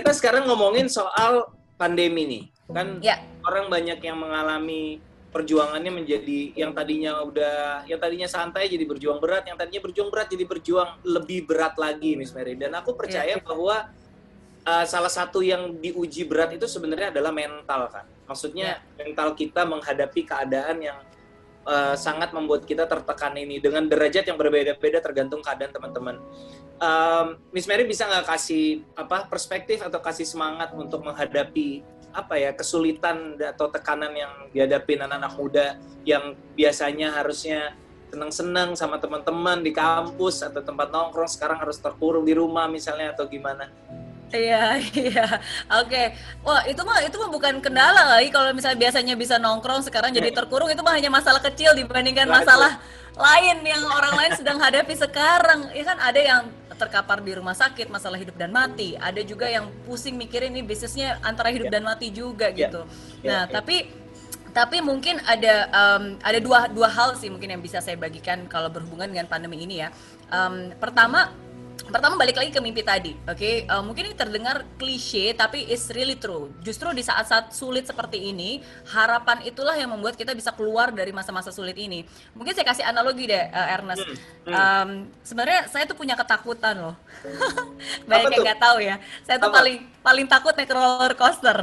kita sekarang ngomongin soal pandemi nih. Kan ya. orang banyak yang mengalami perjuangannya menjadi yang tadinya udah yang tadinya santai jadi berjuang berat, yang tadinya berjuang berat jadi berjuang lebih berat lagi Miss Mary. Dan aku percaya ya. bahwa uh, salah satu yang diuji berat itu sebenarnya adalah mental kan. Maksudnya ya. mental kita menghadapi keadaan yang uh, sangat membuat kita tertekan ini dengan derajat yang berbeda-beda tergantung keadaan teman-teman. Um, Miss Mary bisa nggak kasih apa perspektif atau kasih semangat untuk menghadapi apa ya kesulitan atau tekanan yang dihadapi anak-anak muda yang biasanya harusnya senang-senang sama teman-teman di kampus atau tempat nongkrong sekarang harus terkurung di rumah misalnya atau gimana? Iya, iya. Oke. Okay. Wah, itu mah itu mah bukan kendala lagi kalau misalnya biasanya bisa nongkrong sekarang jadi terkurung itu mah hanya masalah kecil dibandingkan masalah lain yang orang lain sedang hadapi sekarang. Ya kan ada yang terkapar di rumah sakit masalah hidup dan mati ada juga yang pusing mikirin ini bisnisnya antara hidup yeah. dan mati juga yeah. gitu yeah. nah yeah. tapi tapi mungkin ada um, ada dua dua hal sih mungkin yang bisa saya bagikan kalau berhubungan dengan pandemi ini ya um, pertama pertama balik lagi ke mimpi tadi, oke? Okay? Uh, mungkin ini terdengar klise, tapi it's really true. Justru di saat-saat sulit seperti ini, harapan itulah yang membuat kita bisa keluar dari masa-masa sulit ini. Mungkin saya kasih analogi deh, uh, Ernest. Hmm, hmm. Um, Sebenarnya saya tuh punya ketakutan loh. Banyak yang nggak tahu ya. Saya tuh Apa? paling paling takut naik roller coaster.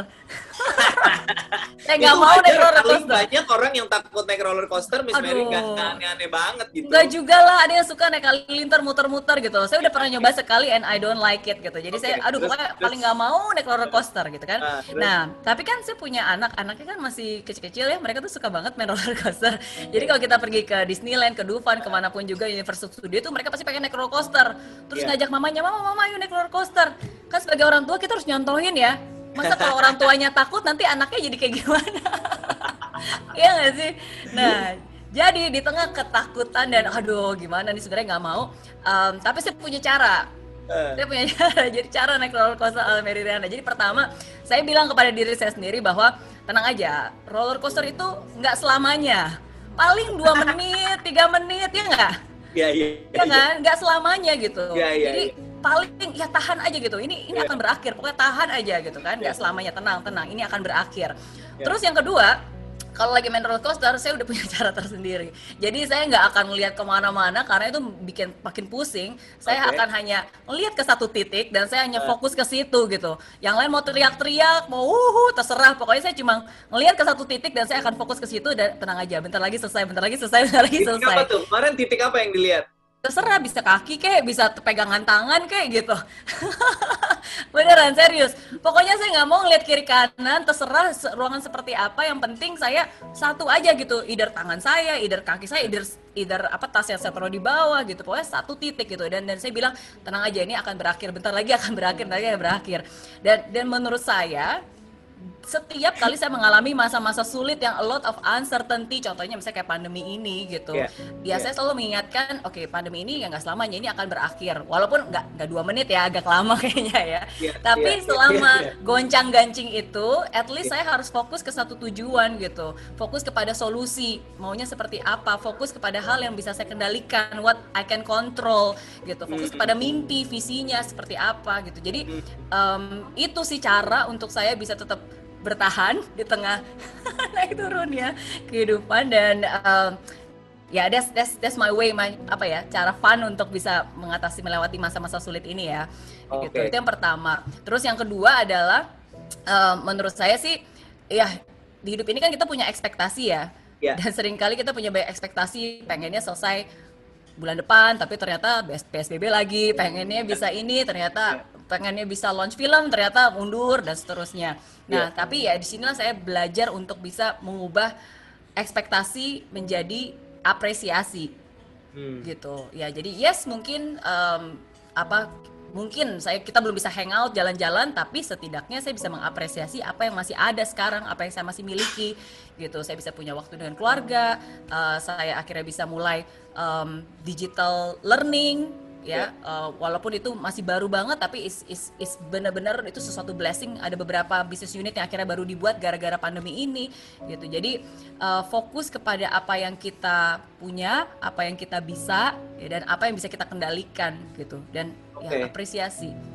saya nggak mau naik roller coaster. Banyak orang yang takut naik roller coaster, Miss Mary nggak aneh-aneh banget gitu. Nggak juga lah, ada yang suka naik halilintar muter-muter gitu. Saya udah pernah nyoba sekali and I don't like it gitu. Jadi okay. saya, aduh pokoknya paling nggak mau naik roller coaster gitu kan. Uh, nah, tapi kan saya punya anak, anaknya kan masih kecil-kecil ya, mereka tuh suka banget main roller coaster. Okay. Jadi kalau kita pergi ke Disneyland, ke Dufan, ke mana pun juga Universal Studio itu mereka pasti pengen naik roller coaster. Terus yeah. ngajak mamanya, mama, mama, yuk naik roller coaster. Kan sebagai orang tua kita harus nyontohin ya masa kalau orang tuanya takut nanti anaknya jadi kayak gimana Iya gak sih nah jadi di tengah ketakutan dan aduh gimana nih sebenarnya nggak mau um, tapi saya punya cara uh. saya punya cara jadi cara naik roller coaster ala Meridiana jadi pertama saya bilang kepada diri saya sendiri bahwa tenang aja roller coaster itu nggak selamanya paling dua menit tiga menit ya nggak Iya, iya. Ya kan? Nggak selamanya gitu. Iya, iya. Jadi ya. paling ya tahan aja gitu. Ini ini ya. akan berakhir. Pokoknya tahan aja gitu kan. Nggak ya. selamanya tenang, tenang. Ini akan berakhir. Ya. Terus yang kedua, kalau lagi main roller coaster saya udah punya cara tersendiri. Jadi saya nggak akan melihat ke mana-mana karena itu bikin makin pusing. Saya okay. akan hanya melihat ke satu titik dan saya hanya uh. fokus ke situ gitu. Yang lain mau teriak-teriak mau uhu terserah. Pokoknya saya cuma melihat ke satu titik dan saya akan fokus ke situ dan tenang aja. Bentar lagi selesai bentar lagi selesai bentar lagi selesai titik apa tuh? Kemarin titik apa yang dilihat terserah bisa kaki kayak bisa pegangan tangan kayak gitu. Beneran serius. Pokoknya saya nggak mau ngeliat kiri kanan terserah ruangan seperti apa yang penting saya satu aja gitu. Either tangan saya either kaki saya either either apa tas yang saya taruh di bawah gitu. Pokoknya satu titik gitu. Dan dan saya bilang tenang aja ini akan berakhir. Bentar lagi akan berakhir lagi akan berakhir. Dan dan menurut saya setiap kali saya mengalami masa-masa sulit yang a lot of uncertainty, contohnya misalnya kayak pandemi ini gitu, yeah. ya yeah. saya selalu mengingatkan, oke okay, pandemi ini ya nggak selamanya ini akan berakhir, walaupun nggak nggak dua menit ya, agak lama kayaknya ya. Yeah, Tapi yeah, selama yeah, yeah. goncang-gancing itu, at least yeah. saya harus fokus ke satu tujuan gitu, fokus kepada solusi, maunya seperti apa, fokus kepada hal yang bisa saya kendalikan, what I can control gitu, fokus mm -hmm. kepada mimpi, visinya seperti apa gitu. Jadi um, itu sih cara untuk saya bisa tetap bertahan di tengah naik turunnya kehidupan dan um, ya that's, that's that's my way my apa ya cara fun untuk bisa mengatasi melewati masa-masa sulit ini ya okay. gitu itu yang pertama terus yang kedua adalah um, menurut saya sih ya di hidup ini kan kita punya ekspektasi ya yeah. dan sering kali kita punya banyak ekspektasi pengennya selesai bulan depan tapi ternyata PSBB lagi pengennya bisa ini ternyata pengennya bisa launch film ternyata mundur dan seterusnya. Nah, yeah. tapi ya di sinilah saya belajar untuk bisa mengubah ekspektasi menjadi apresiasi. Hmm. Gitu. Ya, jadi yes mungkin um, apa mungkin saya kita belum bisa hangout jalan-jalan tapi setidaknya saya bisa mengapresiasi apa yang masih ada sekarang apa yang saya masih miliki gitu saya bisa punya waktu dengan keluarga uh, saya akhirnya bisa mulai um, digital learning ya uh, walaupun itu masih baru banget tapi is is is benar-benar itu sesuatu blessing. Ada beberapa bisnis unit yang akhirnya baru dibuat gara-gara pandemi ini gitu. Jadi uh, fokus kepada apa yang kita punya apa yang kita bisa ya, dan apa yang bisa kita kendalikan gitu. Dan okay. ya apresiasi